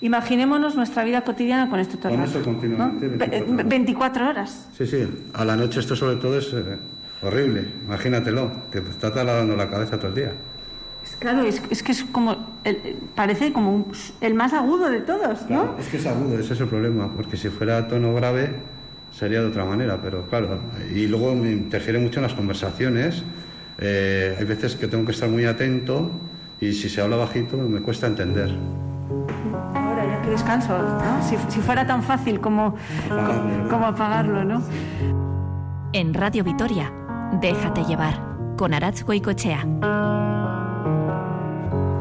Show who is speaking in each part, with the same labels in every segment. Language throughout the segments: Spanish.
Speaker 1: Imaginémonos nuestra vida cotidiana con esto todo
Speaker 2: Con esto continuamente, 24 horas.
Speaker 1: 24 horas.
Speaker 2: Sí, sí. A la noche esto sobre todo es eh, horrible. Imagínatelo. Te está taladando la cabeza todo el día.
Speaker 1: Es- Claro, es, es que es como, el- parece como un- el más agudo de todos, ¿no?
Speaker 2: Claro, es que es agudo, ese es el problema. Porque si fuera a tono grave sería de otra manera. Pero claro, y luego me interfiere mucho en las conversaciones. Eh, hay veces que tengo que estar muy atento y si se habla bajito me cuesta entender.
Speaker 1: Descanso, ¿no? Si, si fuera tan fácil como, como, como apagarlo, ¿no?
Speaker 3: En Radio Vitoria, Déjate llevar, con Aratz Goicochea.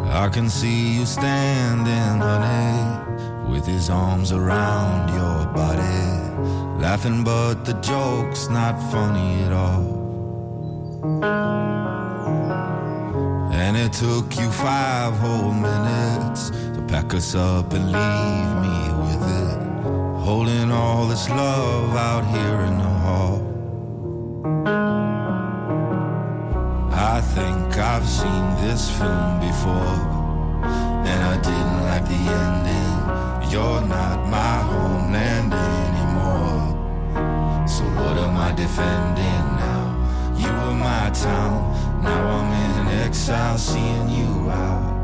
Speaker 4: I can see you standing, honey, with his arms around your body, laughing, but the joke's not funny at all. And it took you five whole minutes to pack us up and leave me with it, holding all this love out here in the hall. I think I've seen this film before, and I didn't like the ending. You're not my homeland anymore. So what am I defending now? You were my town, now I'm in exile, seeing you out.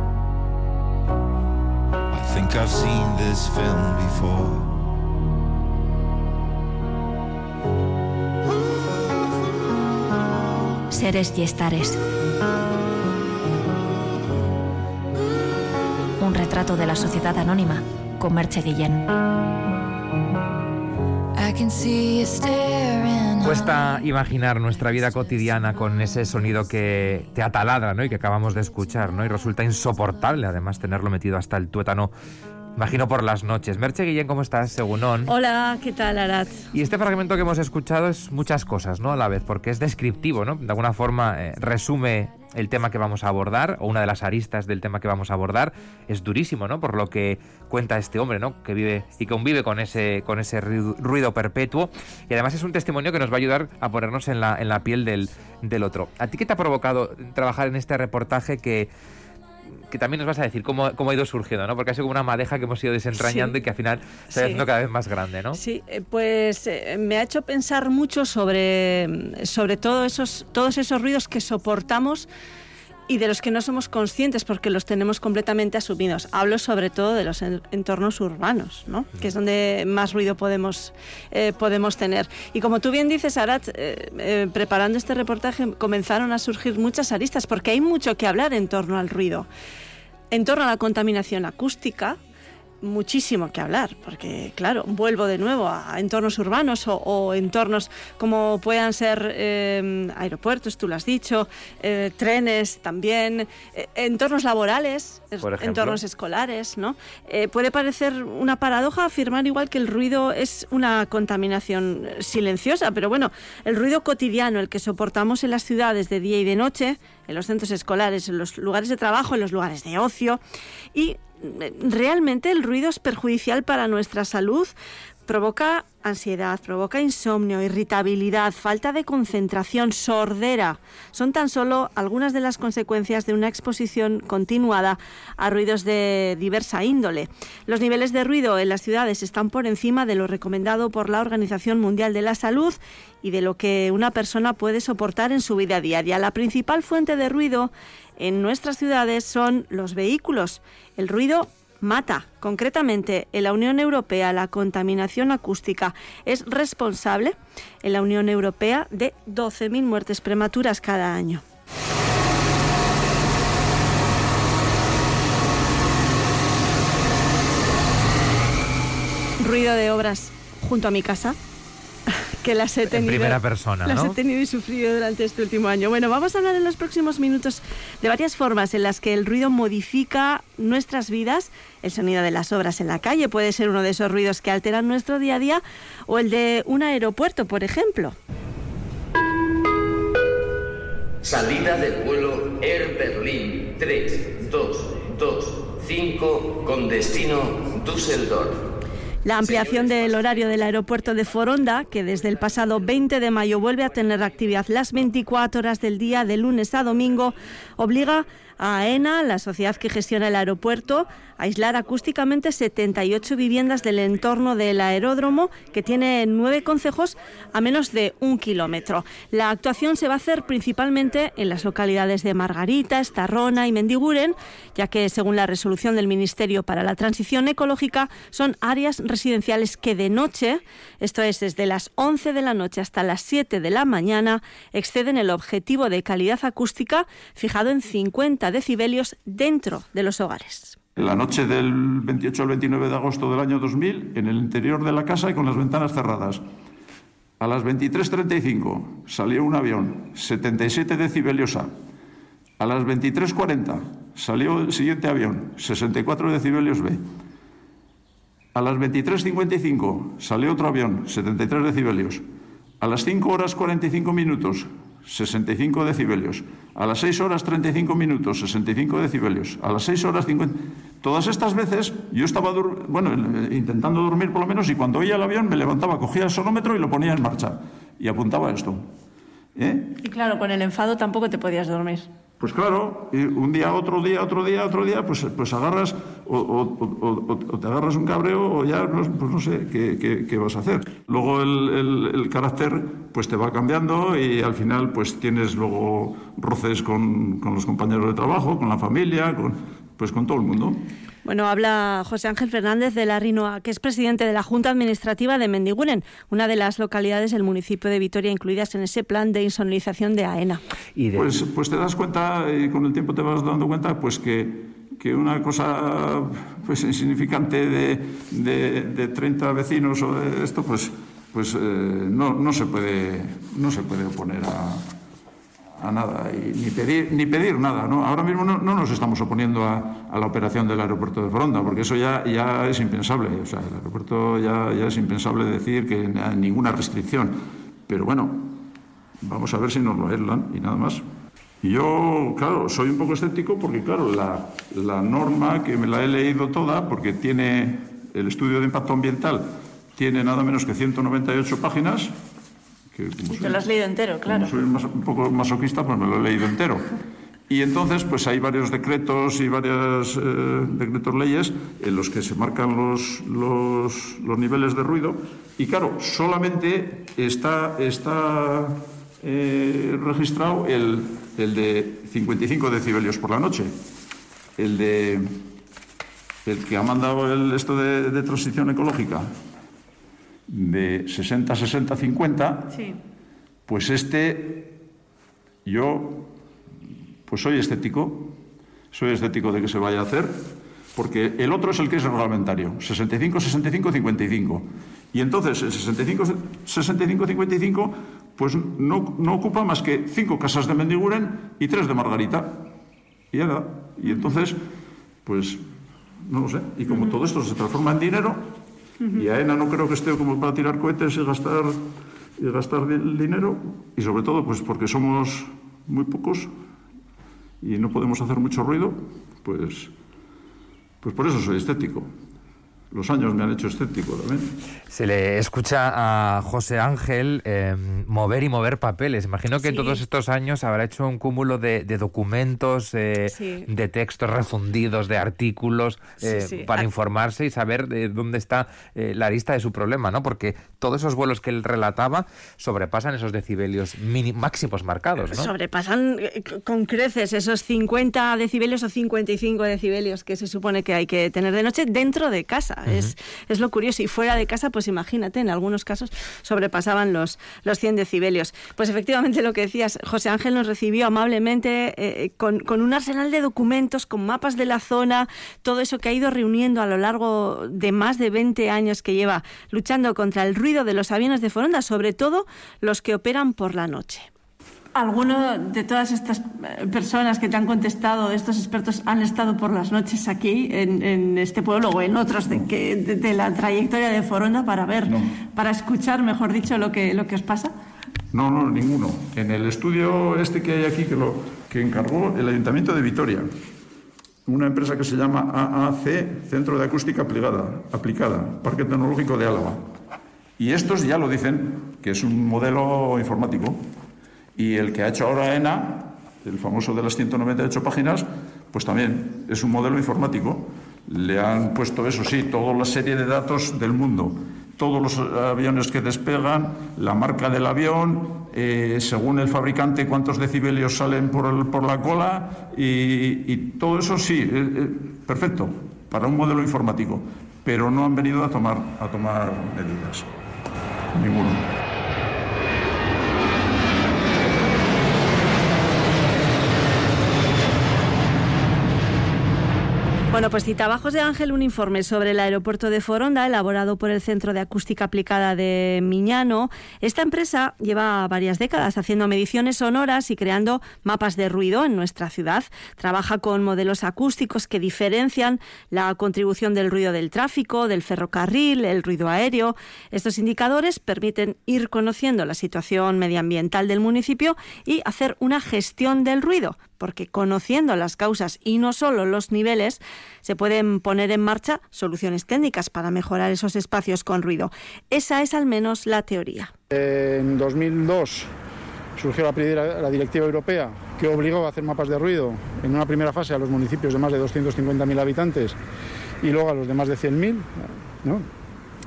Speaker 4: I think I've seen this film before.
Speaker 3: Seres y estares. Un retrato de la sociedad anónima con Merche Guillén.
Speaker 5: Cuesta imaginar nuestra vida cotidiana con ese sonido que te ataladra ¿no? y que acabamos de escuchar, ¿no? Y resulta insoportable además tenerlo metido hasta el tuétano, imagino por las noches. Merche Guillén, ¿cómo estás? Según
Speaker 1: Hola, ¿qué tal, Arad?
Speaker 5: Y este fragmento que hemos escuchado es muchas cosas, ¿no? A la vez, porque es descriptivo, ¿no? De alguna forma eh, resume el tema que vamos a abordar, o una de las aristas del tema que vamos a abordar. Es durísimo, ¿no? Por lo que cuenta este hombre, ¿no? Que vive y convive con ese, con ese ru- ruido perpetuo. Y además es un testimonio que nos va a ayudar a ponernos en la, en la piel del, del otro. ¿A ti qué te ha provocado trabajar en este reportaje que que también nos vas a decir cómo, cómo ha ido surgiendo, ¿no? Porque ha sido como una madeja que hemos ido desentrañando
Speaker 1: Sí.
Speaker 5: y que al final se va haciendo cada vez más grande, ¿no?
Speaker 1: Sí, eh, pues eh, me ha hecho pensar mucho sobre, sobre todo esos, todos esos ruidos que soportamos y de los que no somos conscientes porque los tenemos completamente asumidos. Hablo sobre todo de los en- entornos urbanos, ¿no? que es donde más ruido podemos, eh, podemos tener. Y como tú bien dices, Arat, eh, eh, preparando este reportaje comenzaron a surgir muchas aristas porque hay mucho que hablar en torno al ruido. En torno a la contaminación acústica, muchísimo que hablar, porque claro, vuelvo de nuevo a entornos urbanos o, o entornos como puedan ser eh, aeropuertos, tú lo has dicho, eh, trenes también, eh, entornos laborales, entornos escolares, ¿no? Eh, puede parecer una paradoja afirmar igual que el ruido es una contaminación silenciosa, pero bueno, el ruido cotidiano, el que soportamos en las ciudades de día y de noche, en los centros escolares, en los lugares de trabajo, en los lugares de ocio, y realmente el ruido es perjudicial para nuestra salud. Provoca ansiedad, provoca insomnio, irritabilidad, falta de concentración, sordera. Son tan solo algunas de las consecuencias de una exposición continuada a ruidos de diversa índole. Los niveles de ruido en las ciudades están por encima de lo recomendado por la Organización Mundial de la Salud y de lo que una persona puede soportar en su vida diaria. La principal fuente de ruido en nuestras ciudades son los vehículos. El ruido mata. Concretamente, en la Unión Europea la contaminación acústica es responsable en la Unión Europea de 12.000 muertes prematuras cada año. Ruido de obras junto a mi casa, que las he tenido.
Speaker 5: primera persona,
Speaker 1: Las
Speaker 5: ¿no?
Speaker 1: he tenido y sufrido durante este último año. Bueno, vamos a hablar en los próximos minutos de varias formas en las que el ruido modifica nuestras vidas. El sonido de las obras en la calle puede ser uno de esos ruidos que alteran nuestro día a día o el de un aeropuerto, por ejemplo.
Speaker 6: Salida del vuelo Air Berlin 3225 con destino Düsseldorf.
Speaker 1: La ampliación del horario del aeropuerto de Foronda, que desde el pasado 20 de mayo vuelve a tener actividad las 24 horas del día, de lunes a domingo, obliga AENA, la sociedad que gestiona el aeropuerto, aislar acústicamente 78 viviendas del entorno del aeródromo, que tiene nueve concejos a menos de un kilómetro. La actuación se va a hacer principalmente en las localidades de Margarita, Estarrona y Mendiguren, ya que según la resolución del Ministerio para la Transición Ecológica son áreas residenciales que de noche, esto es desde las 11 de la noche hasta las 7 de la mañana, exceden el objetivo de calidad acústica fijado en 50 decibelios dentro de los hogares.
Speaker 7: La noche del 28 al 29 de agosto del año 2000, en el interior de la casa y con las ventanas cerradas. A las 23.35 salió un avión, 77 decibelios A. A las 23.40 salió el siguiente avión, 64 decibelios B. A las 23.55 salió otro avión, 73 decibelios. A las 5 horas 45 minutos 65 decibelios. A las 6 horas 35 minutos, 65 decibelios. A las 6 horas 50. Todas estas veces yo estaba bueno, intentando dormir por lo menos y cuando oía el avión me levantaba, cogía el sonómetro y lo ponía en marcha y apuntaba esto.
Speaker 1: ¿Eh? Y claro, con el enfado tampoco te podías dormir.
Speaker 7: Pues claro, un día, otro día, otro día, otro día, pues, pues agarras o, te agarras un cabreo o ya, pues no sé qué, vas a hacer. Luego el, carácter pues te va cambiando y al final pues tienes luego roces con, con los compañeros de trabajo, con la familia, con, pues con todo el mundo.
Speaker 1: Bueno, habla José Ángel Fernández de la Rinoa, que es presidente de la Junta Administrativa de Mendiguren, una de las localidades del municipio de Vitoria incluidas en ese plan de insonorización de AENA.
Speaker 7: Pues, pues te das cuenta, y con el tiempo te vas dando cuenta, pues que que una cosa pues insignificante de, de, 30 vecinos o de esto, pues, pues eh, no, no, se puede, no se puede oponer a, a nada y ni pedir, ni pedir nada. ¿no? Ahora mismo no, nos estamos oponiendo a, la operación del aeropuerto de Foronda, porque eso ya, es impensable. O sea, el aeropuerto ya, es impensable decir que ninguna restricción. Pero bueno, vamos a ver si nos lo aislan y nada más. Yo, claro, soy un poco escéptico porque, claro, la, la norma que me la he leído toda, porque tiene el estudio de impacto ambiental, tiene nada menos que 198 páginas,
Speaker 1: que te lo has leído entero, claro.
Speaker 7: soy un poco masoquista, pues me lo he leído entero. Y entonces, pues hay varios decretos y varios eh, decretos leyes en los que se marcan los, los, los, niveles de ruido. Y claro, solamente está, está eh, registrado el, el, de 55 decibelios por la noche. El de el que ha mandado el, esto de, de transición ecológica de 60, 60, 50, pues este, yo, pues soy escéptico, soy escéptico de que se vaya a hacer, porque el otro es el que es reglamentario, 65, 65, 55. Y entonces el 65, 65, 55, pues no, no ocupa más que cinco casas de Mendiguren y tres de Margarita. Y ya Y entonces, pues, no lo sé. Y como todo esto se transforma en dinero, y AENA no creo que esté como para tirar cohetes y gastar, y gastar dinero, y sobre todo pues porque somos muy pocos y no podemos hacer mucho ruido, pues, pues por eso soy estético los años me han hecho escéptico también.
Speaker 5: Se le escucha a José Ángel em, mover y mover papeles. Imagino que en todos estos años habrá hecho un cúmulo de, documentos, de textos refundidos, de artículos, eh, para ah. informarse y saber de dónde está eh, la lista de su problema, ¿no? Porque todos esos vuelos que él relataba sobrepasan esos decibelios máximos marcados, ¿no?
Speaker 1: Sobrepasan eh, con creces esos 50 decibelios o 55 decibelios que se supone que hay que tener de noche dentro de casa es, es, lo curioso. Y fuera de casa, pues imagínate, en algunos casos sobrepasaban los, los 100 decibelios. Pues efectivamente lo que decías, José Ángel nos recibió amablemente eh, con, con un arsenal de documentos, con mapas de la zona, todo eso que ha ido reuniendo a lo largo de más de 20 años que lleva luchando contra el ruido de los aviones de Foronda, sobre todo los que operan por la noche. ¿Alguno de todas estas eh, personas que te han contestado, estos expertos, han estado por las noches aquí, en, este pueblo o en otros de, que, de, la trayectoria de Foronda para ver, para escuchar, mejor dicho, lo que, lo que os pasa?
Speaker 7: No, no, ninguno. En el estudio este que hay aquí, que, lo, que encargó el Ayuntamiento de Vitoria, una empresa que se llama AAC, Centro de Acústica Aplicada, aplicada Parque Tecnológico de Álava. Y estos ya lo dicen, que es un modelo informático y el que ha hecho ahora ENA, el famoso de las 198 páginas, Pues también es un modelo informático. Le han puesto, eso sí, toda la serie de datos del mundo todos los aviones que despegan, la marca del avión, eh, según el fabricante cuántos decibelios salen por, por la cola y, todo eso sí, eh, eh, perfecto, para un modelo informático, pero no han venido a tomar, a tomar medidas. Ninguno.
Speaker 1: Bueno, pues citaba José Ángel un informe sobre el aeropuerto de Foronda elaborado por el Centro de Acústica Aplicada de Miñano. Esta empresa lleva varias décadas haciendo mediciones sonoras y creando mapas de ruido en nuestra ciudad. Trabaja con modelos acústicos que diferencian la contribución del ruido del tráfico, del ferrocarril, el ruido aéreo. Estos indicadores permiten ir conociendo la situación medioambiental del municipio y hacer una gestión del ruido porque conociendo las causas y no solo los niveles, se pueden poner en marcha soluciones técnicas para mejorar esos espacios con ruido. Esa es al menos la teoría.
Speaker 8: En 2002 surgió la, directiva europea que obligó a hacer mapas de ruido en una primera fase a los municipios de más de 250.000 habitantes y luego a los de más de 100.000. ¿no?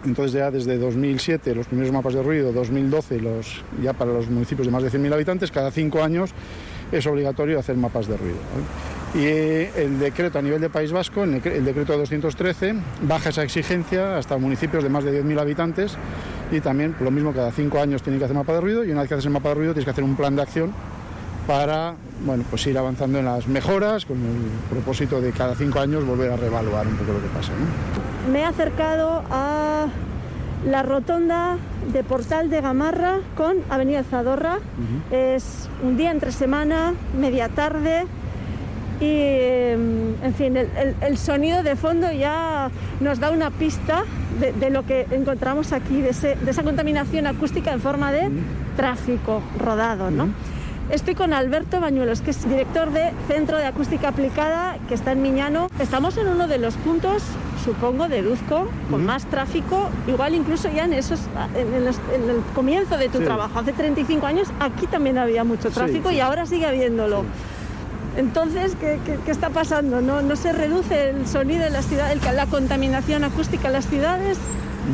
Speaker 8: Entonces ya desde 2007 los primeros mapas de ruido, 2012 los, ya para los municipios de más de 100.000 habitantes, cada cinco años es obligatorio hacer mapas de ruido. Y el decreto a nivel de País Vasco, el decreto 213, baja esa exigencia hasta municipios de más de 10.000 habitantes y también lo mismo cada cinco años tienen que hacer mapa de ruido y una vez que haces el mapa de ruido tienes que hacer un plan de acción para bueno, pues ir avanzando en las mejoras con el propósito de cada cinco años volver a reevaluar un poco lo que pasa.
Speaker 1: Me he acercado a la rotonda de Portal de Gamarra con Avenida Zadorra. Es un día entre semana, media tarde. Y, em, en fin, el, sonido de fondo ya nos da una pista de, lo que encontramos aquí, de, esa contaminación acústica en forma de tráfico rodado, ¿no? Estoy con Alberto Bañuelos, que es director de Centro de Acústica Aplicada, que está en Miñano. Estamos en uno de los puntos, supongo, deduzco, con más tráfico, igual incluso ya en, esos, en, el comienzo de tu trabajo, hace 35 años, aquí también había mucho tráfico y ahora sigue habiéndolo. Entonces, ¿qué, está pasando? ¿No, ¿No se reduce el sonido en las ciudades, la contaminación acústica en las ciudades?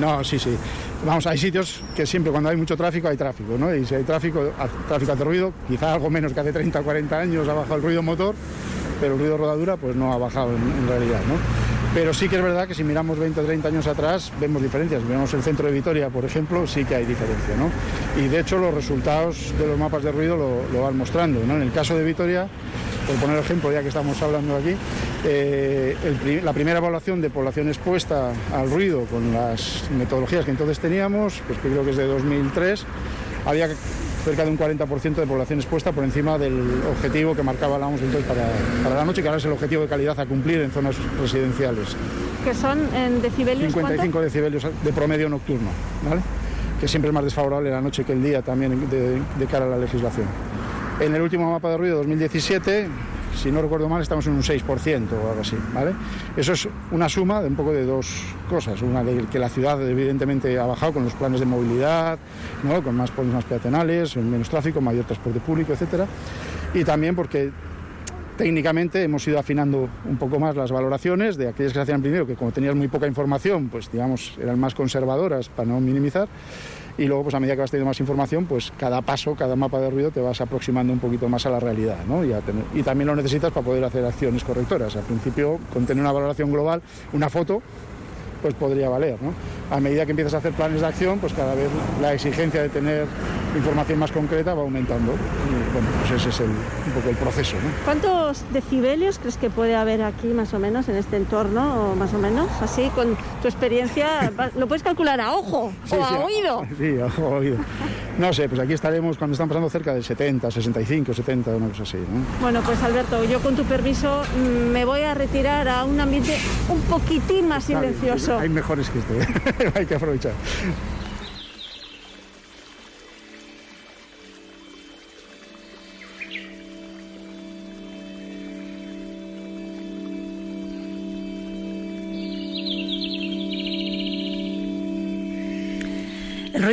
Speaker 8: No, sí, sí. Vamos, hay sitios que siempre cuando hay mucho tráfico hay tráfico, ¿no? Y si hay tráfico, tráfico hace ruido, quizá algo menos que hace 30 o 40 años ha bajado el ruido motor, pero el ruido rodadura pues no ha bajado en, realidad, ¿no? Pero sí que es verdad que si miramos 20 o 30 años atrás vemos diferencias. Miramos el centro de Vitoria, por ejemplo, sí que hay diferencia, ¿no? Y de hecho los resultados de los mapas de ruido lo, lo van mostrando, ¿no? En el caso de Vitoria, por poner ejemplo, ya que estamos hablando aquí, eh, la primera evaluación de población expuesta al ruido con las metodologías que entonces teníamos, pues que creo que es de 2003, había cerca de un 40% de población expuesta por encima del objetivo que marcaba la OMS entonces para, la noche, que ahora es el objetivo de calidad a cumplir en zonas residenciales.
Speaker 1: ¿Que son en decibelios?
Speaker 8: 55 decibelios de promedio nocturno, ¿vale? que siempre es más desfavorable la noche que el día también de cara a la legislación. En el último mapa de ruido 2017 si no recuerdo mal, estamos en un 6% o algo así, ¿vale? Eso es una suma de un poco de dos cosas. Una de que la ciudad evidentemente ha bajado con los planes de movilidad, ¿no? con más más peatonales, menos tráfico, mayor transporte público, etcétera. Y también porque técnicamente hemos ido afinando un poco más las valoraciones de aquellas que se hacían primero, que como tenías muy poca información, pues digamos, eran más conservadoras para no minimizar y luego pues a medida que vas teniendo más información, pues cada paso, cada mapa de ruido te vas aproximando un poquito más a la realidad, ¿no? Y, y también lo necesitas para poder hacer acciones correctoras. Al principio, con tener una valoración global, una foto, pues podría valer. ¿no? A medida que empiezas a hacer planes de acción, pues cada vez la exigencia de tener información más concreta va aumentando. Y bueno, pues ese es el, un poco el proceso. ¿no?
Speaker 1: ¿Cuántos decibelios crees que puede haber aquí más o menos en este entorno, o más o menos? Así, con tu experiencia, ¿lo puedes calcular a ojo o a oído?
Speaker 8: Sí, a ojo, a oído. No sé, pues aquí estaremos cuando están pasando cerca de 70, 65, 70, una cosa así. ¿no?
Speaker 1: Bueno, pues Alberto, yo con tu permiso mm, me voy a retirar a un ambiente un poquitín más silencioso.
Speaker 8: Hay mejores que este, hay que aprovechar.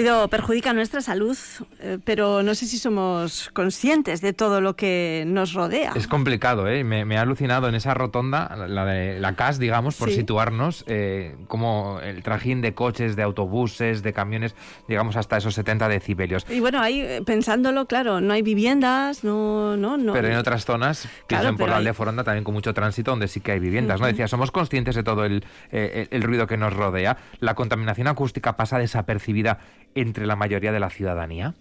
Speaker 1: Ruido perjudica nuestra salud, eh, pero no sé si somos conscientes de todo lo que nos rodea.
Speaker 5: Es complicado, ¿eh? Me, ha alucinado en esa rotonda, la de la CAS, digamos, por situarnos, eh, como el trajín de coches, de autobuses, de camiones, digamos, hasta esos 70 decibelios.
Speaker 1: Y bueno, ahí eh, pensándolo, claro, no hay viviendas, no... no, no
Speaker 5: pero en otras zonas, piensen por la aldea Foronda también con mucho tránsito, donde sí que hay viviendas, ¿no? Decía, somos conscientes de todo el, el ruido que nos rodea. La contaminación acústica pasa desapercibida entre la mayoría de la ciudadanía?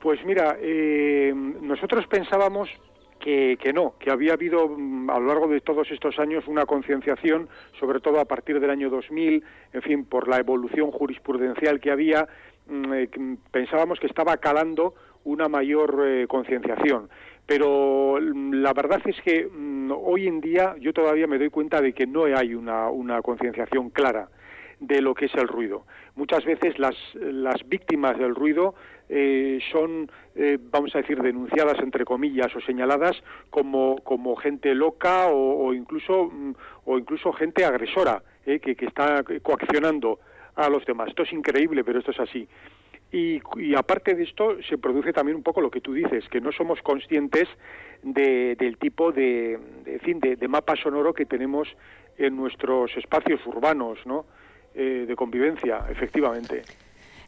Speaker 9: Pues mira, eh, nosotros pensábamos que, no, que había habido mm, a lo largo de todos estos años una concienciación, sobre todo a partir del año 2000, en fin, por la evolución jurisprudencial que había, mm, eh, pensábamos que estaba calando una mayor eh, concienciación. Pero mm, la verdad es que hoy en día yo todavía me doy cuenta de que no hay una, una concienciación clara de lo que es el ruido. Muchas veces las, las víctimas del ruido eh, son, eh, vamos a decir, denunciadas entre comillas o señaladas como, como gente loca o, incluso mm, o incluso gente agresora eh, que, que, está coaccionando a los demás. Esto es increíble, pero esto es así. Y, y, aparte de esto se produce también un poco lo que tú dices, que no somos conscientes de, del tipo de, de, fin, de, de mapa sonoro que tenemos en nuestros espacios urbanos, ¿no? Eh, de convivencia, efectivamente.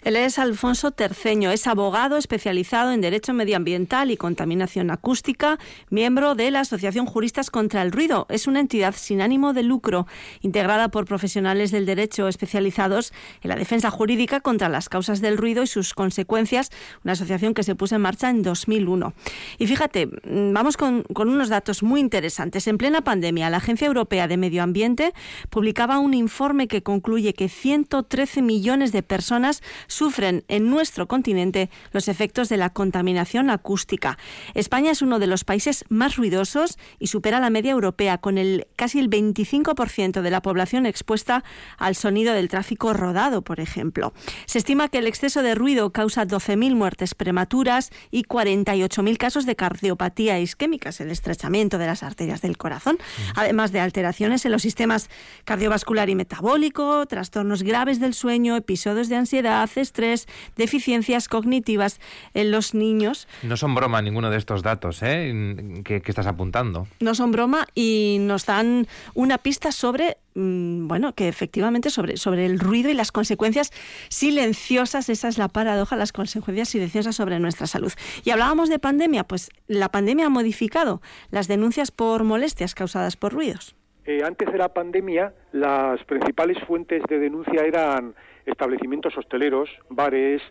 Speaker 1: Él es Alfonso Terceño, es abogado especializado en Derecho Medioambiental y Contaminación Acústica, miembro de la Asociación Juristas contra el Ruido. Es una entidad sin ánimo de lucro, integrada por profesionales del derecho especializados en la defensa jurídica contra las causas del ruido y sus consecuencias, una asociación que se puso en marcha en 2001. Y fíjate, mm, vamos con, con unos datos muy interesantes. En plena pandemia, la Agencia Europea de Medio Ambiente publicaba un informe que concluye que 113 millones de personas sufren en nuestro continente los efectos de la contaminación acústica. España es uno de los países más ruidosos y supera la media europea, con el casi el 25% de la población expuesta al sonido del tráfico rodado, por ejemplo. Se estima que el exceso de ruido causa 12.000 muertes prematuras y 48.000 casos de cardiopatía isquémica, el estrechamiento de las arterias del corazón, además de alteraciones en los sistemas cardiovascular y metabólico, trastornos graves del sueño, episodios de ansiedad, estrés, deficiencias cognitivas en los niños.
Speaker 5: No son broma ninguno de estos datos ¿eh? que, estás apuntando.
Speaker 1: No son broma y nos dan una pista sobre mm, bueno, que efectivamente sobre, sobre el ruido y las consecuencias silenciosas, esa es la paradoja, las consecuencias silenciosas sobre nuestra salud. Y hablábamos de pandemia, pues la pandemia ha modificado las denuncias por molestias causadas por ruidos.
Speaker 9: Eh, antes de la pandemia, las principales fuentes de denuncia eran establecimientos hosteleros, bares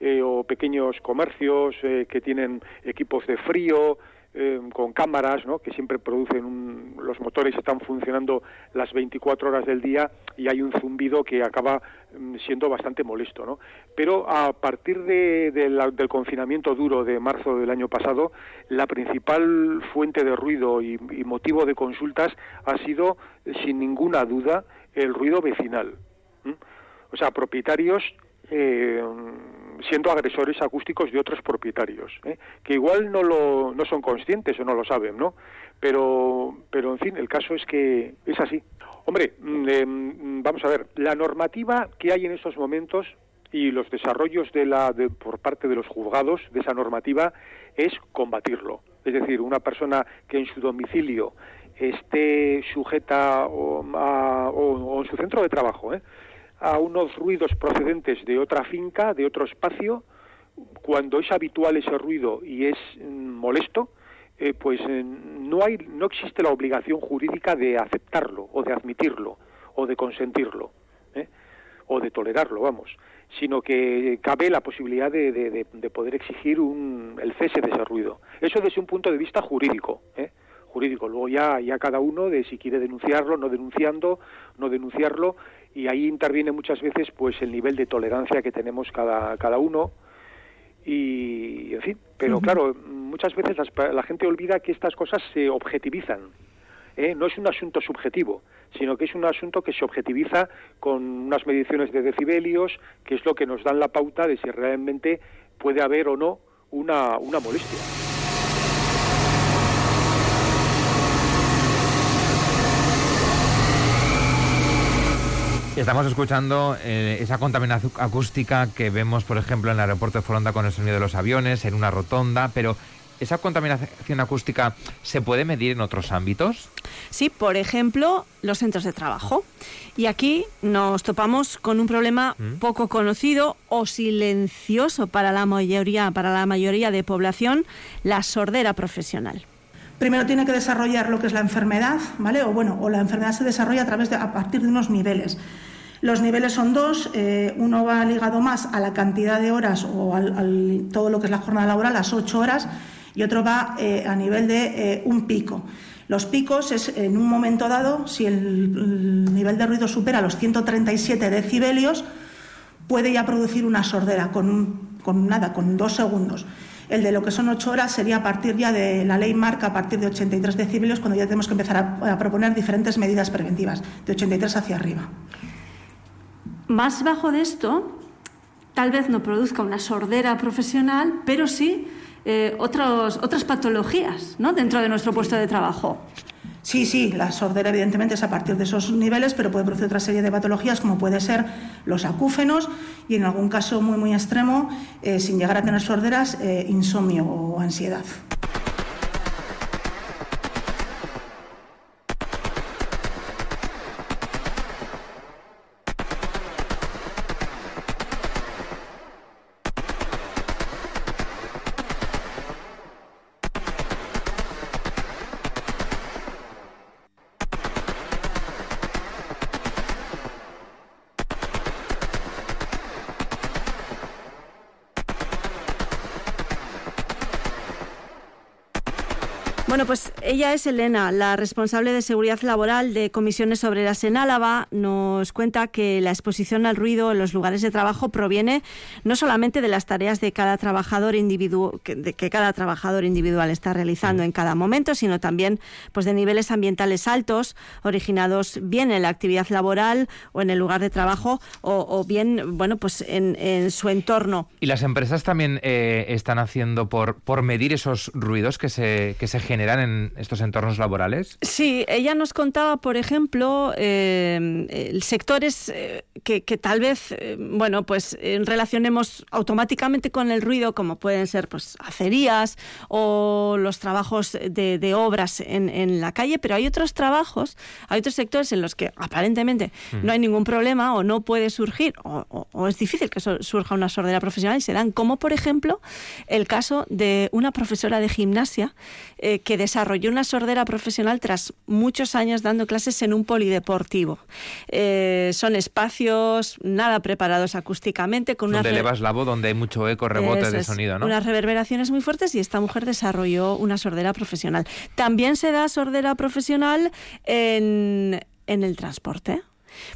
Speaker 9: eh, o pequeños comercios eh, que tienen equipos de frío, eh, con cámaras, ¿no? que siempre producen un, los motores están funcionando las 24 horas del día y hay un zumbido que acaba mm, siendo bastante molesto. ¿no? Pero a partir de, del confinamiento duro de marzo del año pasado, la principal fuente de ruido y, motivo de consultas ha sido, sin ninguna duda, el ruido vecinal o sea, propietarios eh, siendo agresores acústicos de otros propietarios, ¿eh? que igual no, lo, no son conscientes o no lo saben, ¿no? Pero, pero, en fin, el caso es que es así. Hombre, mm, eh, mm, vamos a ver, la normativa que hay en estos momentos y los desarrollos de la, por parte de los juzgados de esa normativa es combatirlo. Es decir, una persona que en su domicilio esté sujeta o, o en su centro de trabajo, ¿eh? A unos ruidos procedentes de otra finca, de otro espacio, cuando es habitual ese ruido y es mm, molesto, eh, pues eh, no hay, no existe la obligación jurídica de aceptarlo o de admitirlo o de consentirlo ¿eh? o de tolerarlo, vamos, sino que cabe la posibilidad de, de, poder exigir un, el cese de ese ruido. Eso desde un punto de vista jurídico. jurídico. Luego ya, ya cada uno de si quiere denunciarlo, no denunciando, no denunciarlo, y ahí interviene muchas veces pues el nivel de tolerancia que tenemos cada, cada uno. Y en fin pero claro muchas veces la gente olvida que estas cosas se objetivizan ¿eh? no es un asunto subjetivo sino que es un asunto que se objetiviza con unas mediciones de decibelios que es lo que nos dan la pauta de si realmente puede haber o no una, una molestia
Speaker 5: Estamos escuchando eh, esa contaminación acústica que vemos, por ejemplo, en el aeropuerto de Foronda con el sonido de los aviones, en una rotonda, pero ¿esa contaminación acústica se puede medir en otros ámbitos?
Speaker 1: Sí, por ejemplo, los centros de trabajo. Y aquí nos topamos con un problema
Speaker 5: ¿Mm?
Speaker 1: poco conocido o silencioso para la mayoría, para la mayoría de población, la sordera profesional.
Speaker 10: Primero tiene que desarrollar lo que es la enfermedad, ¿vale? O bueno, o la enfermedad se desarrolla a través de a partir de unos niveles. Los niveles son dos, eh, uno va ligado más a la cantidad de horas o al, todo lo que es la jornada laboral, las ocho horas, y otro va eh, a nivel de eh, un pico. Los picos es en un momento dado, si el, el nivel de ruido supera los 137 decibelios, puede ya producir una sordera con, con nada, con dos segundos. El de lo que son ocho horas sería a partir ya de la ley marca a partir de 83 decibelios cuando ya tenemos que empezar a, a proponer diferentes medidas preventivas, de 83 hacia arriba.
Speaker 1: Más bajo de esto, tal vez no produzca una sordera profesional, pero sí eh, otros, otras patologías ¿no? dentro de nuestro puesto de trabajo.
Speaker 10: Sí, sí, la sordera evidentemente es a partir de esos niveles, pero puede producir otra serie de patologías como puede ser los acúfenos y en algún caso muy muy extremo, eh, sin llegar a tener sorderas, eh, insomnio o ansiedad.
Speaker 1: Bueno, pues ella es Elena, la responsable de seguridad laboral de comisiones obreras en Álava. Nos cuenta que la exposición al ruido en los lugares de trabajo proviene no solamente de las tareas de cada trabajador individuo, que, cada trabajador individual está realizando en cada momento, sino también pues de niveles ambientales altos originados bien en la actividad laboral o en el lugar de trabajo o, o bien, bueno, pues en, en su entorno.
Speaker 5: ¿Y las empresas también eh, están haciendo por, por medir esos ruidos que se, que se generan en estos entornos laborales?
Speaker 1: Sí, ella nos contaba, por ejemplo, eh, sectores eh, que, que, tal vez, eh, bueno, pues relacionemos automáticamente con el ruido, como pueden ser pues acerías o los trabajos de, de obras en, en, la calle, pero hay otros trabajos, hay otros sectores en los que aparentemente mm. no hay ningún problema o no puede surgir o, o, o es difícil que surja una sordera profesional y se dan, como por ejemplo el caso de una profesora de gimnasia eh, que desarrolló una sordera profesional tras muchos años dando clases en un polideportivo. Eh, son espacios nada preparados acústicamente, con
Speaker 5: donde elevas la voz, donde hay mucho eco, rebote de sonido, ¿no?
Speaker 1: Unas reverberaciones muy fuertes y esta mujer desarrolló una sordera profesional. También se da sordera profesional en, en el transporte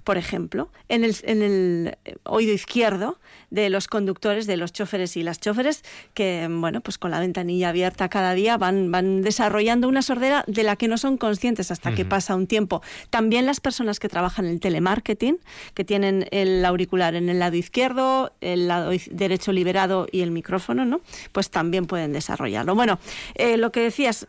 Speaker 1: por ejemplo, en el, en el, oído izquierdo de los conductores, de los choferes y las choferes, que, bueno, pues con la ventanilla abierta cada día van, van desarrollando una sordera de la que no son conscientes hasta uh -huh. que pasa un tiempo. También las personas que trabajan en el telemarketing, que tienen el auricular en el lado izquierdo, el lado derecho liberado y el micrófono, ¿no? Pues también pueden desarrollarlo. Bueno, eh, lo que decías,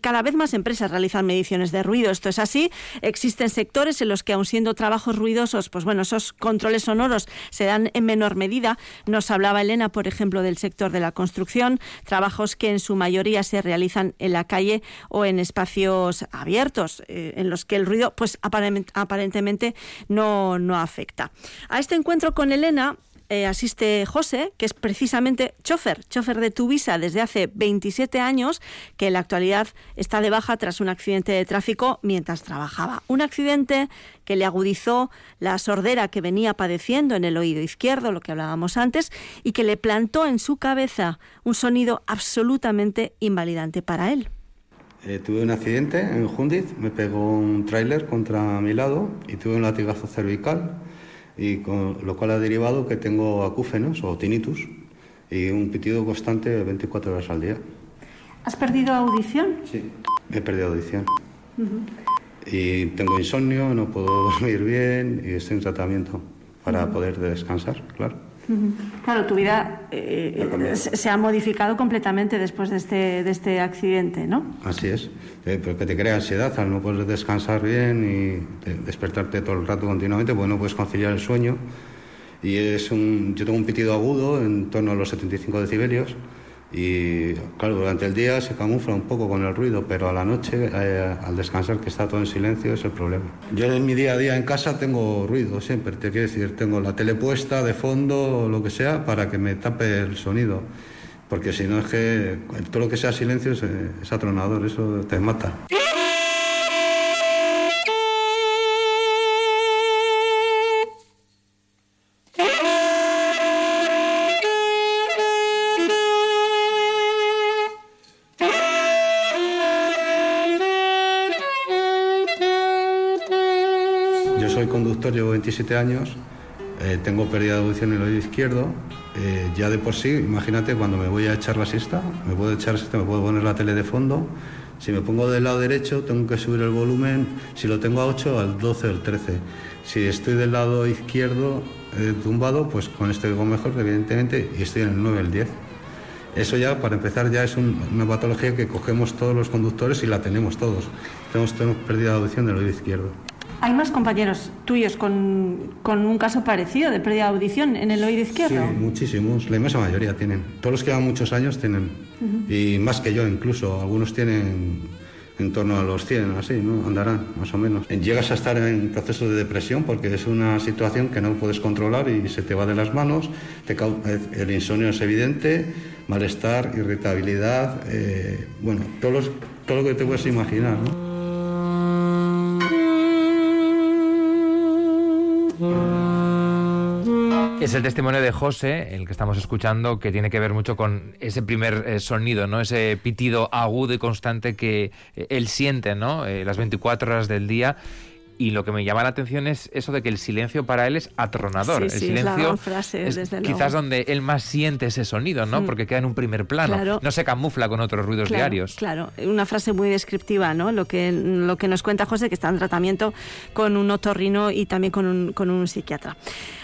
Speaker 1: cada vez más empresas realizan mediciones de ruido. Esto es así. Existen sectores en los que, aun siendo trabajos ruidosos, pues bueno, esos controles sonoros se dan en menor medida. Nos hablaba Elena, por ejemplo, del sector de la construcción, trabajos que en su mayoría se realizan en la calle o en espacios abiertos, eh, en los que el ruido, pues aparentemente no, no afecta. A este encuentro con Elena eh, asiste José, que es precisamente chofer, chofer de Tuvisa desde hace 27 años, que en la actualidad está de baja tras un accidente de tráfico mientras trabajaba. Un accidente que le agudizó la sordera que venía padeciendo en el oído izquierdo, lo que hablábamos antes, y que le plantó en su cabeza un sonido absolutamente invalidante para él.
Speaker 2: Eh, tuve un accidente en Jundiz, me pegó un tráiler contra mi lado y tuve un latigazo cervical y con lo cual ha derivado que tengo acúfenos o tinnitus y un pitido constante 24 horas al día.
Speaker 1: ¿Has perdido audición?
Speaker 2: Sí, he perdido audición. Uh -huh. Y tengo insomnio, no puedo dormir bien y estoy en tratamiento para uh -huh. poder descansar, claro.
Speaker 1: Claro, tu vida eh, se ha modificado completamente después de este, de este accidente, ¿no?
Speaker 2: Así es, eh, porque te crea ansiedad al no poder descansar bien y despertarte todo el rato continuamente, pues no puedes conciliar el sueño. Y es un, yo tengo un pitido agudo en torno a los 75 decibelios y claro, durante el día se camufla un poco con el ruido, pero a la noche, eh, al descansar, que está todo en silencio, es el problema. Yo en mi día a día en casa tengo ruido siempre, te quiero decir, tengo la tele puesta de fondo o lo que sea para que me tape el sonido, porque si no es que todo lo que sea silencio es, es atronador, eso te mata. Llevo 27 años, eh, tengo pérdida de audición en el oído izquierdo. Eh, ya de por sí, imagínate cuando me voy a echar la siesta, me puedo echar la siesta, me puedo poner la tele de fondo. Si me pongo del lado derecho, tengo que subir el volumen, si lo tengo a 8, al 12 o al 13. Si estoy del lado izquierdo eh, tumbado, pues con este digo mejor, evidentemente, y estoy en el 9 el 10. Eso ya, para empezar, ya es una patología que cogemos todos los conductores y la tenemos todos. Tenemos, tenemos pérdida de audición del oído izquierdo.
Speaker 1: ¿Hay más compañeros tuyos con, un caso parecido de pérdida de audición en el oído izquierdo?
Speaker 2: Sí, muchísimos. La inmensa mayoría tienen. Todos los que llevan muchos años tienen. Y más que yo incluso. Algunos tienen en torno a los 100, así, ¿no? Andarán, más o menos. Llegas a estar en proceso de depresión porque es una situación que no puedes controlar y se te va de las manos. Te el insomnio es evidente, malestar, irritabilidad, eh, bueno, todo, todo lo que te puedes imaginar, ¿no?
Speaker 5: Es el testimonio de José, el que estamos escuchando, que tiene que ver mucho con ese primer eh, sonido, ¿no? Ese pitido agudo y constante que eh, él siente, ¿no? Eh, las 24 horas del día y lo que me llama la atención es eso de que el silencio para él es atronador. el silencio es, quizás donde él más siente ese sonido, ¿no? Mm. Porque queda en un primer plano. No se camufla con otros ruidos diarios.
Speaker 1: Claro, una frase muy descriptiva, ¿no? Lo que, lo que nos cuenta José, que está en tratamiento con un otorrino y también con un, con un psiquiatra.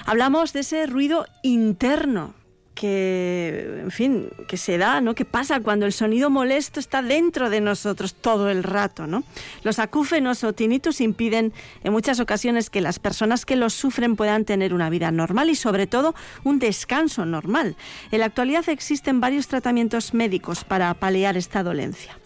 Speaker 1: Hablamos de ese ruido interno que, en fin, que se da, ¿no? Que pasa cuando el sonido molesto está dentro de nosotros todo el rato, ¿no? Los acúfenos o tinnitus impiden en muchas ocasiones que las personas que los sufren puedan tener una vida normal y sobre todo un descanso normal. En la actualidad existen varios tratamientos médicos para paliar esta dolencia.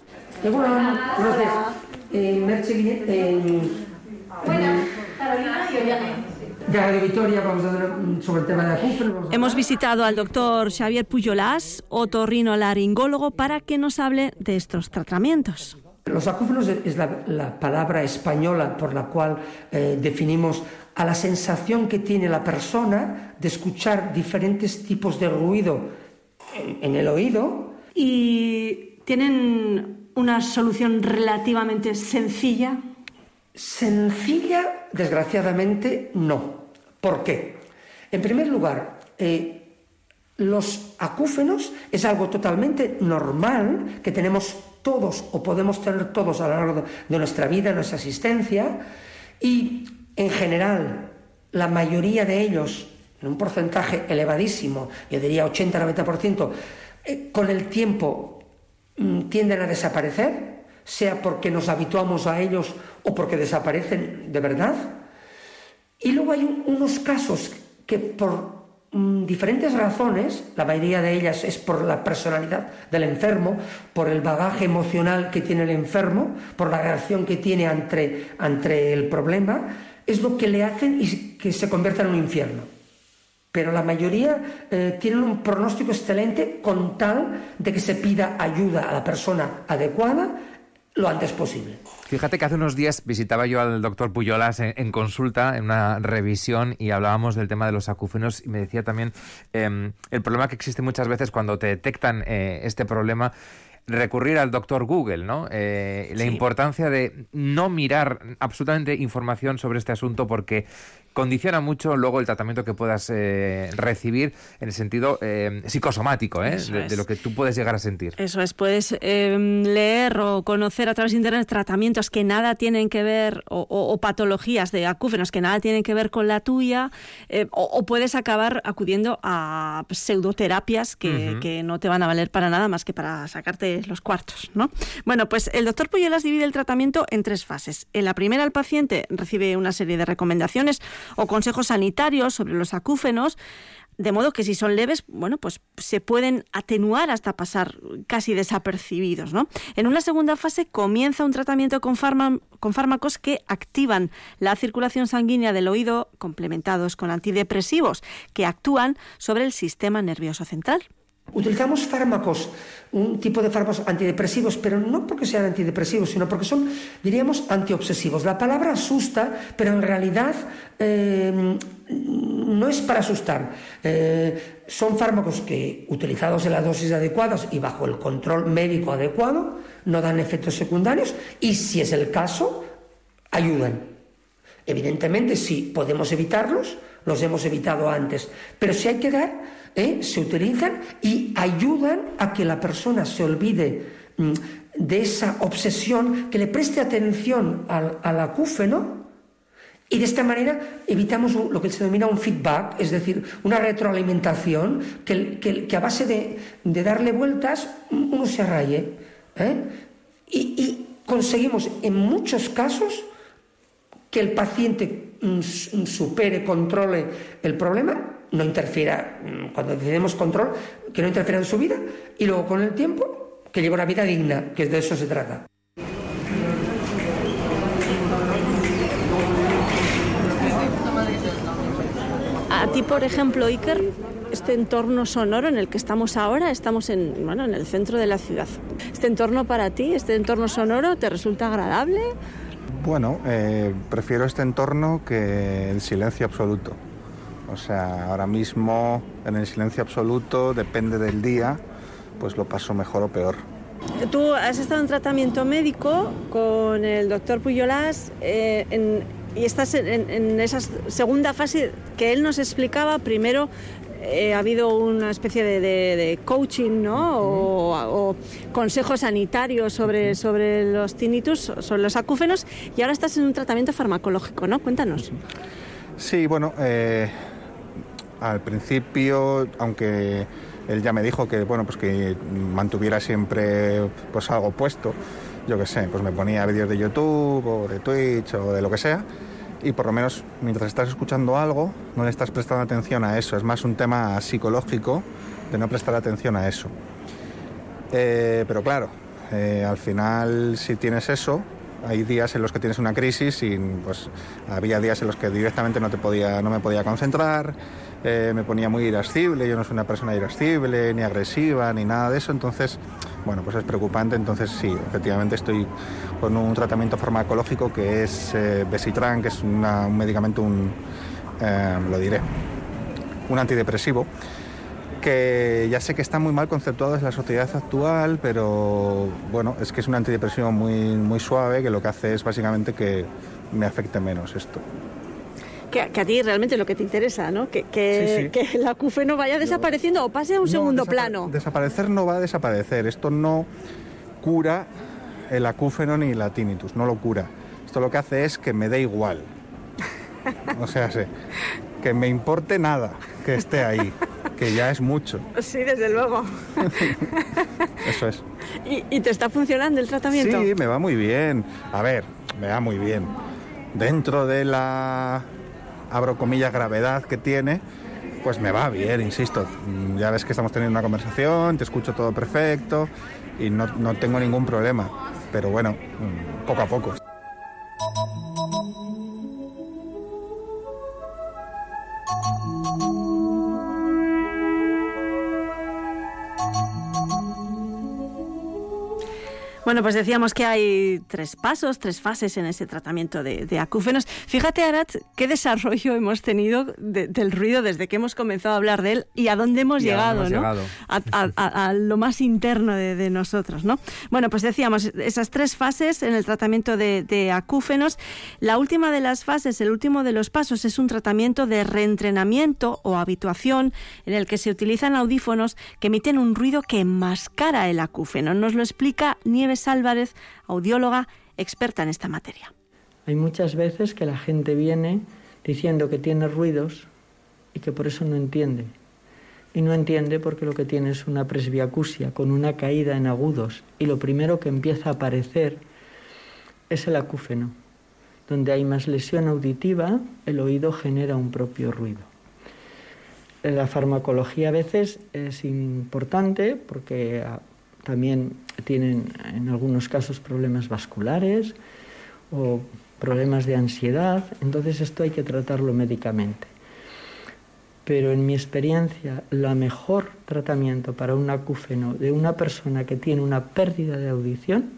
Speaker 1: Hemos visitado al doctor Xavier Puyolás, otorrinolaringólogo, para que nos hable de estos tratamientos.
Speaker 11: Los acúfenos es la, palabra española por la cual eh, definimos a la sensación que tiene la persona de escuchar diferentes tipos de ruido en el oído.
Speaker 1: ¿Y tienen una solución relativamente sencilla?
Speaker 11: Sencilla, desgraciadamente, no. ¿Por qué? En primer lugar, eh, los acúfenos es algo totalmente normal que tenemos todos o podemos tener todos a lo largo de nuestra vida, nuestra existencia, y en general la mayoría de ellos, en un porcentaje elevadísimo, yo diría 80-90%, eh, con el tiempo mm, tienden a desaparecer, sea porque nos habituamos a ellos o porque desaparecen de verdad. Y luego hay unos casos que por mm, diferentes razones, la mayoría de ellas es por la personalidad del enfermo, por el bagaje emocional que tiene el enfermo, por la reacción que tiene ante, ante el problema, es lo que le hacen y que se convierta en un infierno. Pero la mayoría eh, tienen un pronóstico excelente con tal de que se pida ayuda a la persona adecuada lo antes posible.
Speaker 5: Fíjate que hace unos días visitaba yo al doctor Puyolas en, consulta, en una revisión, y hablábamos del tema de los acúfenos y me decía también em, el problema que existe muchas veces cuando te detectan eh, este problema recurrir al doctor Google, ¿no? Eh, la importancia de no mirar absolutamente información sobre este asunto porque condiciona mucho luego el tratamiento que puedas eh, recibir en el sentido eh, psicosomático, ¿eh? De, lo que tú puedes llegar a sentir.
Speaker 1: Eso es, puedes em, leer o conocer a través de Internet tratamientos que nada tienen que ver, o, patologías de acúfenos que nada tienen que ver con la tuya, o, puedes acabar acudiendo a pseudoterapias que, que, no te van a valer para nada más que para sacarte los cuartos, ¿no? Bueno, pues el doctor Puyelas divide el tratamiento en tres fases. En la primera, el paciente recibe una serie de recomendaciones o consejos sanitarios sobre los acúfenos, de modo que si son leves, bueno, pues se pueden atenuar hasta pasar casi desapercibidos, ¿no? En una segunda fase comienza un tratamiento con, con fármacos que activan la circulación sanguínea del oído, complementados con antidepresivos que actúan sobre el sistema nervioso central.
Speaker 11: Utilizamos fármacos, un tipo de fármacos antidepresivos, pero no porque sean antidepresivos, sino porque son, diríamos, antiobsesivos. La palabra asusta, pero en realidad eh, no es para asustar. Eh, son fármacos que, utilizados en las dosis adecuadas y bajo el control médico adecuado, no dan efectos secundarios y, si es el caso, ayudan. Evidentemente, si podemos evitarlos, los hemos evitado antes, pero si hay que dar ¿eh? se utilizan y ayudan a que la persona se olvide mm, de esa obsesión, que le preste atención al, acúfeno y de esta manera evitamos lo que se denomina un feedback, es decir, una retroalimentación que, a base de, darle vueltas uno se arraye. ¿eh? y, conseguimos en muchos casos que el paciente mm, supere, controle el problema no interfiera, mm, cuando decidimos control, que no interfiera en su vida y luego con el tiempo que lleve una vida digna, que de eso se trata.
Speaker 1: A ti, por ejemplo, Iker, este entorno sonoro en el que estamos ahora, estamos en, bueno, en el centro de la ciudad. ¿Este entorno para ti, este entorno sonoro, te resulta agradable?
Speaker 12: Bueno, eh, prefiero este entorno que el silencio absoluto. O sea, ahora mismo en el silencio absoluto, depende del día, pues lo paso mejor o peor.
Speaker 1: Tú has estado en tratamiento médico con el doctor Puyolás eh, y estás en, esa segunda fase que él nos explicaba. Primero eh, ha habido una especie de, coaching ¿no? o, consejos sanitarios sobre, sobre los tinnitus, sobre los acúfenos, y ahora estás en un tratamiento farmacológico, ¿no? Cuéntanos.
Speaker 12: Sí, bueno, eh, al principio, aunque él ya me dijo que bueno, pues que mantuviera siempre pues algo puesto, yo qué sé, pues me ponía vídeos de YouTube o de Twitch o de lo que sea y por lo menos mientras estás escuchando algo no le estás prestando atención a eso, es más un tema psicológico de no prestar atención a eso. Eh, pero claro, eh, al final si tienes eso, hay días en los que tienes una crisis y pues había días en los que directamente no te podía, no me podía concentrar, eh, me ponía muy irascible, yo no soy una persona irascible, ni agresiva, ni nada de eso, entonces, bueno, pues es preocupante, entonces sí, efectivamente estoy con un tratamiento farmacológico que es eh, Besitran, que es un medicamento, un, eh, lo diré, un antidepresivo, que ya sé que está muy mal conceptuado en la sociedad actual, pero bueno, es que es un antidepresivo muy, muy suave que lo que hace es básicamente que me afecte menos esto
Speaker 1: que, a ti realmente lo que te interesa, ¿no? Que, que, el acúfeno vaya desapareciendo o pase a un segundo plano.
Speaker 12: Desaparecer no va a desaparecer. Esto no cura el acúfeno ni la tinnitus, no lo cura. Esto lo que hace es que me dé igual. O sea, sé, que me importe nada que esté ahí, que ya es mucho.
Speaker 1: Sí, desde luego.
Speaker 12: Eso es.
Speaker 1: ¿Y, ¿Y, te está funcionando el tratamiento?
Speaker 12: Sí, me va muy bien. A ver, me va muy bien. Dentro de la abro comillas, gravedad que tiene, pues me va bien, insisto. Ya ves que estamos teniendo una conversación, te escucho todo perfecto y no, no tengo ningún problema. Pero bueno, mm, poco a poco.
Speaker 1: Bueno, pues decíamos que hay tres pasos, tres fases en ese tratamiento de, acúfenos. Fíjate, Arat, qué desarrollo hemos tenido del ruido desde que hemos comenzado a hablar de él y a dónde hemos llegado, ¿no? A, lo más interno de, nosotros, ¿no? Bueno, pues decíamos, esas tres fases en el tratamiento de, de acúfenos. La última de las fases, el último de los pasos, es un tratamiento de reentrenamiento o habituación en el que se utilizan audífonos que emiten un ruido que enmascara el acúfeno. Nos lo explica Nieves Álvarez, audióloga experta en esta materia.
Speaker 13: Hay muchas veces que la gente viene diciendo que tiene ruidos y que por eso no entiende. Y no entiende porque lo que tiene es una presbiacusia con una caída en agudos y lo primero que empieza a aparecer es el acúfeno. Donde hay más lesión auditiva, el oído genera un propio ruido. La farmacología a veces es importante porque ah, también tienen en algunos casos problemas vasculares o problemas de ansiedad, entonces esto hay que tratarlo médicamente. Pero en mi experiencia, el mejor tratamiento para un acúfeno de una persona que tiene una pérdida de audición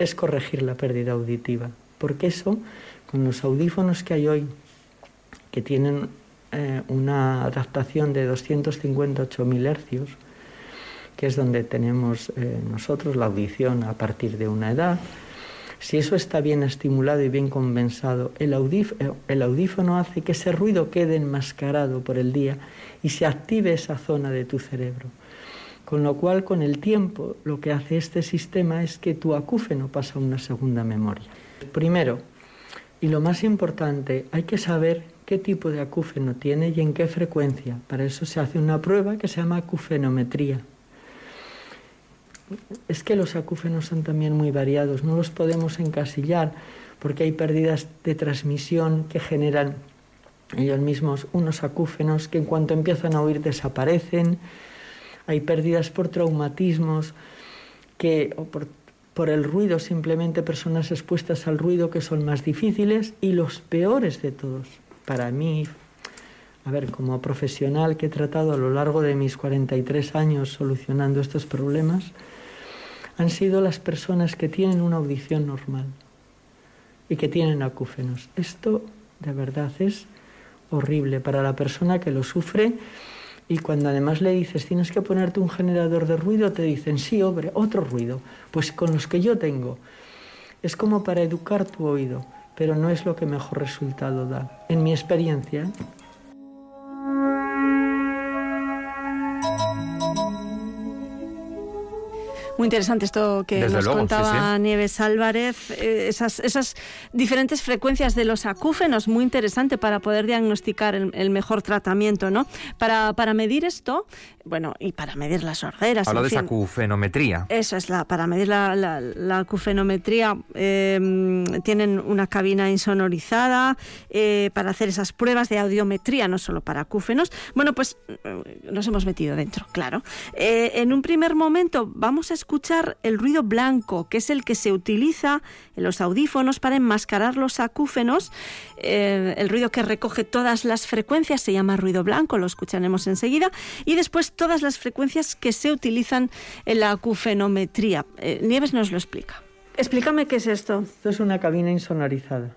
Speaker 13: es corregir la pérdida auditiva, porque eso, con los audífonos que hay hoy, que tienen eh, una adaptación de 258.000 hercios, que es donde tenemos eh, nosotros la audición a partir de una edad, si eso está bien estimulado y bien compensado, el, eh, el audífono hace que ese ruido quede enmascarado por el día y se active esa zona de tu cerebro. Con lo cual, con el tiempo, lo que hace este sistema es que tu acúfeno pasa a una segunda memoria. Primero, y lo más importante, hay que saber qué tipo de acúfeno tiene y en qué frecuencia. Para eso se hace una prueba que se llama acufenometría. Es que los acúfenos son también muy variados, no los podemos encasillar porque hay pérdidas de transmisión que generan ellos mismos unos acúfenos que en cuanto empiezan a oír desaparecen, hay pérdidas por traumatismos que, o por, por el ruido, simplemente personas expuestas al ruido que son más difíciles y los peores de todos. Para mí, a ver, como profesional que he tratado a lo largo de mis 43 años solucionando estos problemas, han sido las personas que tienen una audición normal y que tienen acúfenos. Esto de verdad es horrible para la persona que lo sufre y cuando además le dices tienes que ponerte un generador de ruido, te dicen sí, hombre, otro ruido. Pues con los que yo tengo. Es como para educar tu oído, pero no es lo que mejor resultado da. En mi experiencia,
Speaker 1: Muy interesante esto que nos contaba Nieves Álvarez, eh, esas, esas diferentes frecuencias de los acúfenos, muy interesante para poder diagnosticar el, mejor tratamiento, ¿no? Para, para, medir esto, bueno, y para medir las sorderas.
Speaker 5: Habla de esa acufenometría.
Speaker 1: Eso es, la, para medir la, la, acufenometría em, tienen una cabina insonorizada eh, para hacer esas pruebas de audiometría, no solo para acúfenos. Bueno, pues eh, nos hemos metido dentro, claro. en un primer momento vamos a escuchar escuchar el ruido blanco, que es el que se utiliza en los audífonos para enmascarar los acúfenos. Eh, el ruido que recoge todas las frecuencias se llama ruido blanco, lo escucharemos enseguida. Y después todas las frecuencias que se utilizan en la acufenometría. Eh, Nieves nos lo explica. Explícame qué es esto.
Speaker 13: Esto es una cabina insonorizada.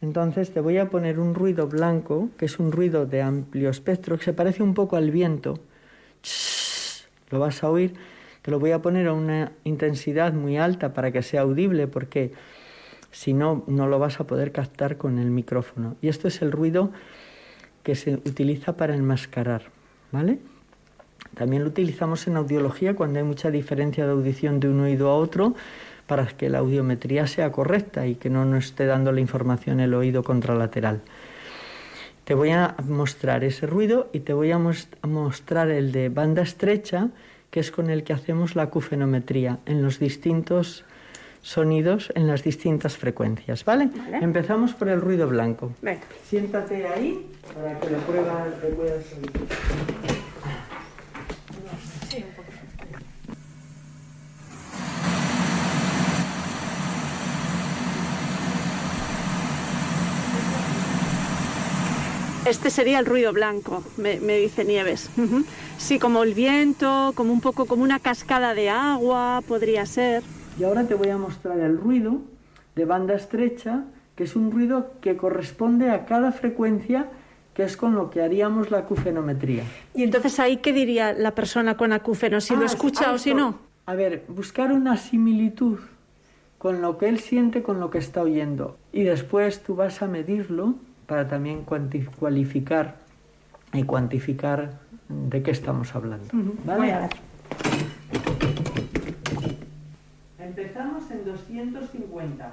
Speaker 13: Entonces te voy a poner un ruido blanco, que es un ruido de amplio espectro, que se parece un poco al viento. Lo vas a oír te lo voy a poner a una intensidad muy alta para que sea audible porque si no, no lo vas a poder captar con el micrófono. Y esto es el ruido que se utiliza para enmascarar, ¿vale? También lo utilizamos en audiología cuando hay mucha diferencia de audición de un oído a otro para que la audiometría sea correcta y que no nos esté dando la información el oído contralateral. Te voy a mostrar ese ruido y te voy a mostrar el de banda estrecha que es con el que hacemos la acufenometría en los distintos sonidos, en las distintas frecuencias, ¿vale? Empezamos por el ruido blanco.
Speaker 1: Venga.
Speaker 13: Siéntate ahí para que lo pruebas, puedas
Speaker 1: Este sería el ruido blanco, me, dice Nieves. Sí, como el viento, como un poco como una cascada de agua, podría ser.
Speaker 13: Y ahora te voy a mostrar el ruido de banda estrecha, que es un ruido que corresponde a cada frecuencia que es con lo que haríamos la acufenometría.
Speaker 1: Y entonces ahí, ¿qué diría la persona con acúfeno? ¿Si lo
Speaker 13: Ah,
Speaker 1: escucha
Speaker 13: ah,
Speaker 1: o si no?
Speaker 13: A ver, buscar una similitud con lo que él siente con lo que está oyendo. Y después tú vas a medirlo para también cualificar y cuantificar de qué estamos hablando. ¿vale?
Speaker 10: Voy a ver.
Speaker 13: Empezamos en 250.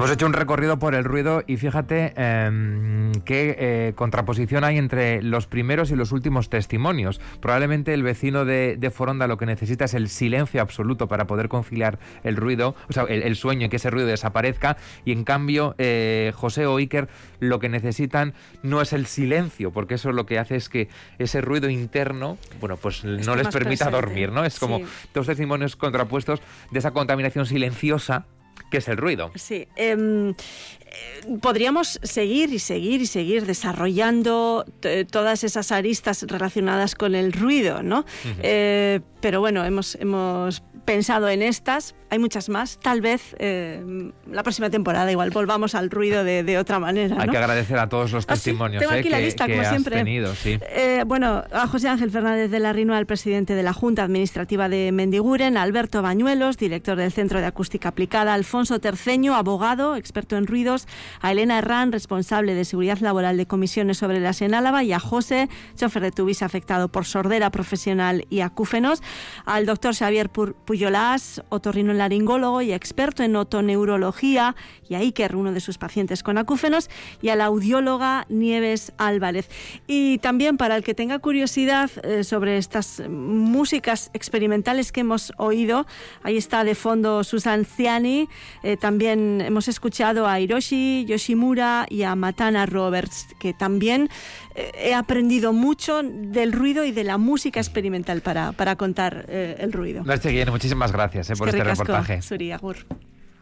Speaker 5: Hemos hecho un recorrido por el ruido y fíjate em, qué eh, contraposición hay entre los primeros y los últimos testimonios. Probablemente el vecino de, de Foronda lo que necesita es el silencio absoluto para poder conciliar el ruido, o sea, el, el sueño y que ese ruido desaparezca. Y en cambio, eh, José o Iker lo que necesitan no es el silencio, porque eso lo que hace es que ese ruido interno, bueno, pues no les permita
Speaker 1: presente.
Speaker 5: dormir, ¿no? Es como
Speaker 1: Sí.
Speaker 5: dos testimonios contrapuestos de esa contaminación silenciosa que es el ruido.
Speaker 1: Em, podríamos seguir y seguir y seguir desarrollando t- todas esas aristas relacionadas con el ruido, ¿no? Eh, pero bueno, hemos, hemos pensado en estas. Hay muchas más. Tal vez eh, la próxima temporada igual volvamos al ruido de, de otra manera.
Speaker 5: Hay que agradecer a todos los
Speaker 1: Ah, sí,
Speaker 5: testimonios eh,
Speaker 1: aquí la
Speaker 5: que,
Speaker 1: lista,
Speaker 5: que
Speaker 1: como siempre.
Speaker 5: tenido, sí.
Speaker 1: Eh, bueno, a José Ángel Fernández de la Rinoa, el presidente de la Junta Administrativa de Mendiguren, a Alberto Bañuelos, director del Centro de Acústica Aplicada, Alfonso Terceño, abogado, experto en ruidos, a Elena Herrán, responsable de seguridad laboral de comisiones sobre las en Álava, y a José, chofer de Tubis afectado por sordera profesional y acúfenos, al doctor Xavier Pu- Puyolás, otorrino laringólogo y experto en otoneurología, y a Iker, uno de sus pacientes con acúfenos, y a la audióloga Nieves Álvarez. Y también para el que tenga curiosidad eh, sobre estas músicas experimentales que hemos oído, ahí está de fondo Susan Ciani, eh, también hemos escuchado a Hiroshi Yoshimura y a Matana Roberts, que también eh, he aprendido mucho del ruido y de la música experimental para, para contar eh, el ruido.
Speaker 5: Guillén, muchísimas gracias eh, por este reportaje.
Speaker 1: Zuri.